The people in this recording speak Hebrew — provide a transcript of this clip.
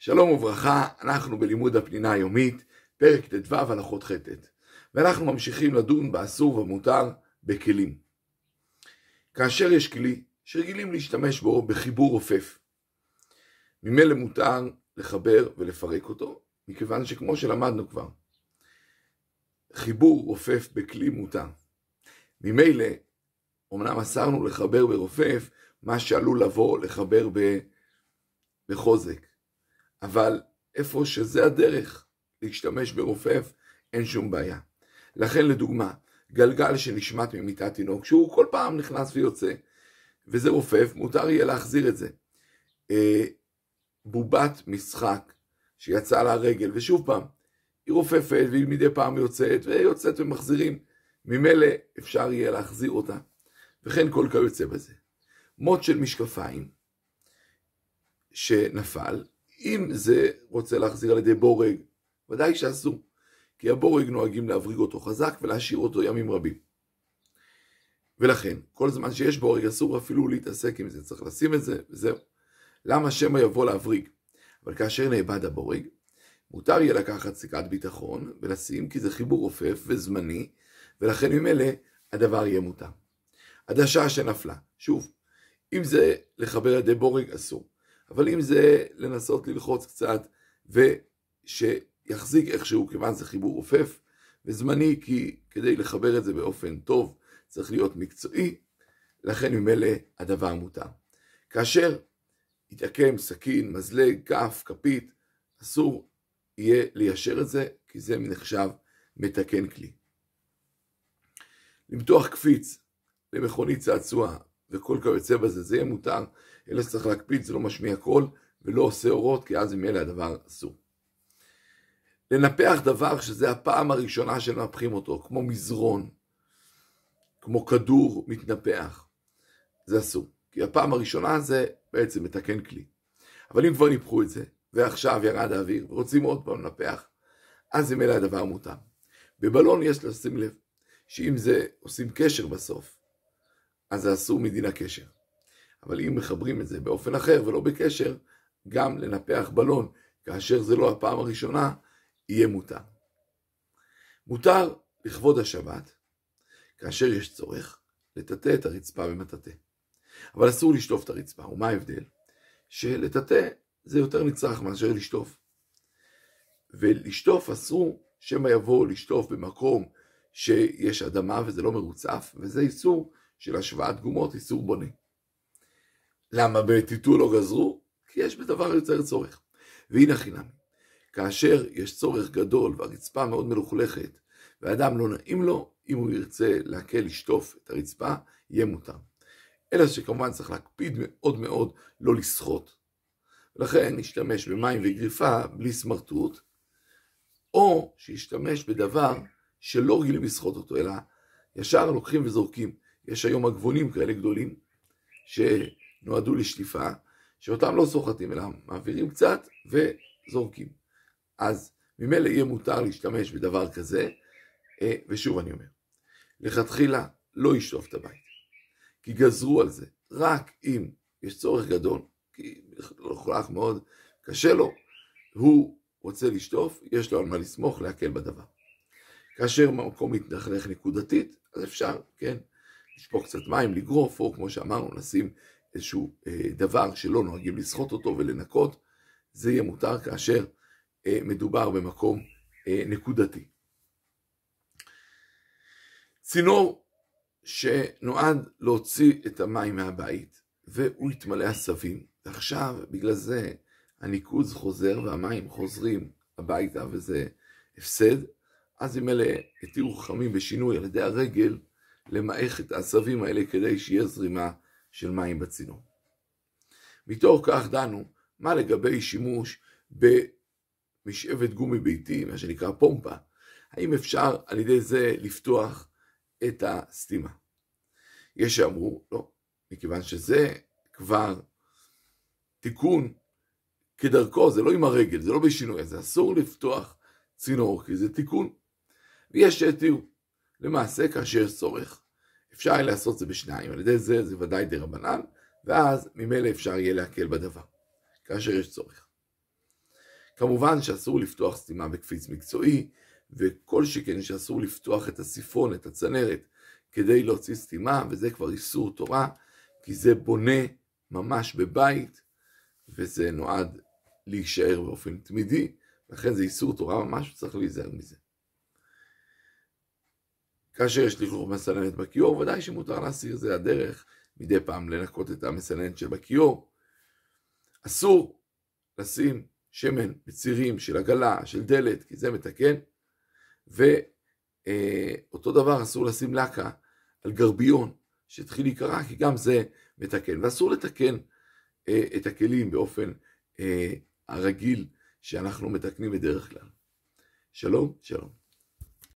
שלום וברכה, אנחנו בלימוד הפנינה היומית, פרק ט"ו הלכות ח' ואנחנו ממשיכים לדון באסור ומותר בכלים. כאשר יש כלי שרגילים להשתמש בו בחיבור רופף, ממילא מותר לחבר ולפרק אותו, מכיוון שכמו שלמדנו כבר, חיבור רופף בכלי מותר. ממילא, אמנם אסרנו לחבר ברופף מה שעלול לבוא לחבר בחוזק, אבל איפה שזה הדרך להשתמש ברופף, אין שום בעיה. לכן לדוגמה, גלגל שנשמט ממיטת תינוק, שהוא כל פעם נכנס ויוצא, וזה רופף, מותר יהיה להחזיר את זה. אה, בובת משחק שיצאה לה רגל, ושוב פעם, היא רופפת והיא מדי פעם יוצאת, ויוצאת ומחזירים. ממילא אפשר יהיה להחזיר אותה, וכן כל כיוצא בזה. מוט של משקפיים שנפל, אם זה רוצה להחזיר על ידי בורג, ודאי שאסור, כי הבורג נוהגים להבריג אותו חזק ולהשאיר אותו ימים רבים. ולכן, כל זמן שיש בורג אסור אפילו להתעסק עם זה, צריך לשים את זה, וזהו. למה שמא יבוא להבריג? אבל כאשר נאבד הבורג, מותר יהיה לקחת סיכת ביטחון ולשים, כי זה חיבור רופף וזמני, ולכן ממילא הדבר יהיה מותר. עדשה שנפלה, שוב, אם זה לחבר ידי בורג אסור, אבל אם זה לנסות ללחוץ קצת ושיחזיק איכשהו, כיוון זה חיבור רופף וזמני, כי כדי לחבר את זה באופן טוב צריך להיות מקצועי, לכן ממילא הדבר מותר. כאשר יתעקם סכין, מזלג, כף, כפית, אסור יהיה ליישר את זה, כי זה נחשב מתקן כלי. למתוח קפיץ למכונית צעצוע וכל כיוצא בזה, זה יהיה מותר, אלא שצריך להקפיד, זה לא משמיע קול ולא עושה אורות, כי אז ממילא הדבר אסור. לנפח דבר שזה הפעם הראשונה שמנפחים אותו, כמו מזרון, כמו כדור מתנפח, זה אסור. כי הפעם הראשונה זה בעצם מתקן כלי. אבל אם כבר ניפחו את זה, ועכשיו ירד האוויר, ורוצים עוד פעם לנפח, אז ממילא הדבר מותר. בבלון יש לשים לב, שאם זה עושים קשר בסוף, אז זה אסור מדין הקשר. אבל אם מחברים את זה באופן אחר ולא בקשר, גם לנפח בלון, כאשר זה לא הפעם הראשונה, יהיה מותר. מותר לכבוד השבת, כאשר יש צורך, לטאטא את הרצפה במטאטא. אבל אסור לשטוף את הרצפה, ומה ההבדל? שלטאטא זה יותר נצרך מאשר לשטוף. ולשטוף אסור שמא יבוא לשטוף במקום שיש אדמה וזה לא מרוצף, וזה איסור של השוואת גומות, איסור בונה. למה בטיטול לא גזרו? כי יש בדבר יותר צורך. והנה חינם, כאשר יש צורך גדול והרצפה מאוד מלוכלכת, ואדם לא נעים לו, אם הוא ירצה להקל לשטוף את הרצפה, יהיה מותר. אלא שכמובן צריך להקפיד מאוד מאוד לא לסחוט. ולכן נשתמש במים וגריפה בלי סמרטוט, או שישתמש בדבר שלא רגילים לסחוט אותו, אלא ישר לוקחים וזורקים. יש היום עגבונים כאלה גדולים, שנועדו לשטיפה, שאותם לא סוחטים, אלא מעבירים קצת וזורקים. אז ממילא יהיה מותר להשתמש בדבר כזה, אה, ושוב אני אומר, לכתחילה לא ישטוף את הבית, כי גזרו על זה, רק אם יש צורך גדול, כי לכלך מאוד קשה לו, הוא רוצה לשטוף, יש לו על מה לסמוך, להקל בדבר. כאשר מקום מתנחלך נקודתית, אז אפשר, כן, לשפוך קצת מים, לגרוף, או כמו שאמרנו, לשים איזשהו אה, דבר שלא נוהגים לסחוט אותו ולנקות, זה יהיה מותר כאשר אה, מדובר במקום אה, נקודתי. צינור שנועד להוציא את המים מהבית, והוא התמלא עשבים, ועכשיו בגלל זה הניקוז חוזר והמים חוזרים הביתה וזה הפסד, אז אם אלה התירו חכמים בשינוי על ידי הרגל למעך את העשבים האלה כדי שיהיה זרימה של מים בצינור. מתוך כך דנו מה לגבי שימוש במשאבת גומי ביתי, מה שנקרא פומפה, האם אפשר על ידי זה לפתוח את הסתימה. יש שאמרו, לא, מכיוון שזה כבר תיקון כדרכו, זה לא עם הרגל, זה לא בשינוי, זה אסור לפתוח צינור, כי זה תיקון. ויש שהתירו. למעשה, כאשר יש צורך, אפשר יהיה לעשות זה בשניים, על ידי זה זה ודאי דה רבנן, ואז ממילא אפשר יהיה להקל בדבר, כאשר יש צורך. כמובן שאסור לפתוח סתימה בקפיץ מקצועי, וכל שכן שאסור לפתוח את הסיפון, את הצנרת, כדי להוציא סתימה, וזה כבר איסור תורה, כי זה בונה ממש בבית, וזה נועד להישאר באופן תמידי, לכן זה איסור תורה ממש, וצריך להיזהר מזה. כאשר יש לכלוך מסננת בכיור, ודאי שמותר להסיר, זה הדרך מדי פעם לנקות את המסננת שבכיור. אסור לשים שמן בצירים של עגלה, של דלת, כי זה מתקן. ואותו דבר אסור לשים לקה על גרביון שהתחיל להיקרע, כי גם זה מתקן. ואסור לתקן אה, את הכלים באופן אה, הרגיל שאנחנו מתקנים בדרך כלל. שלום, שלום.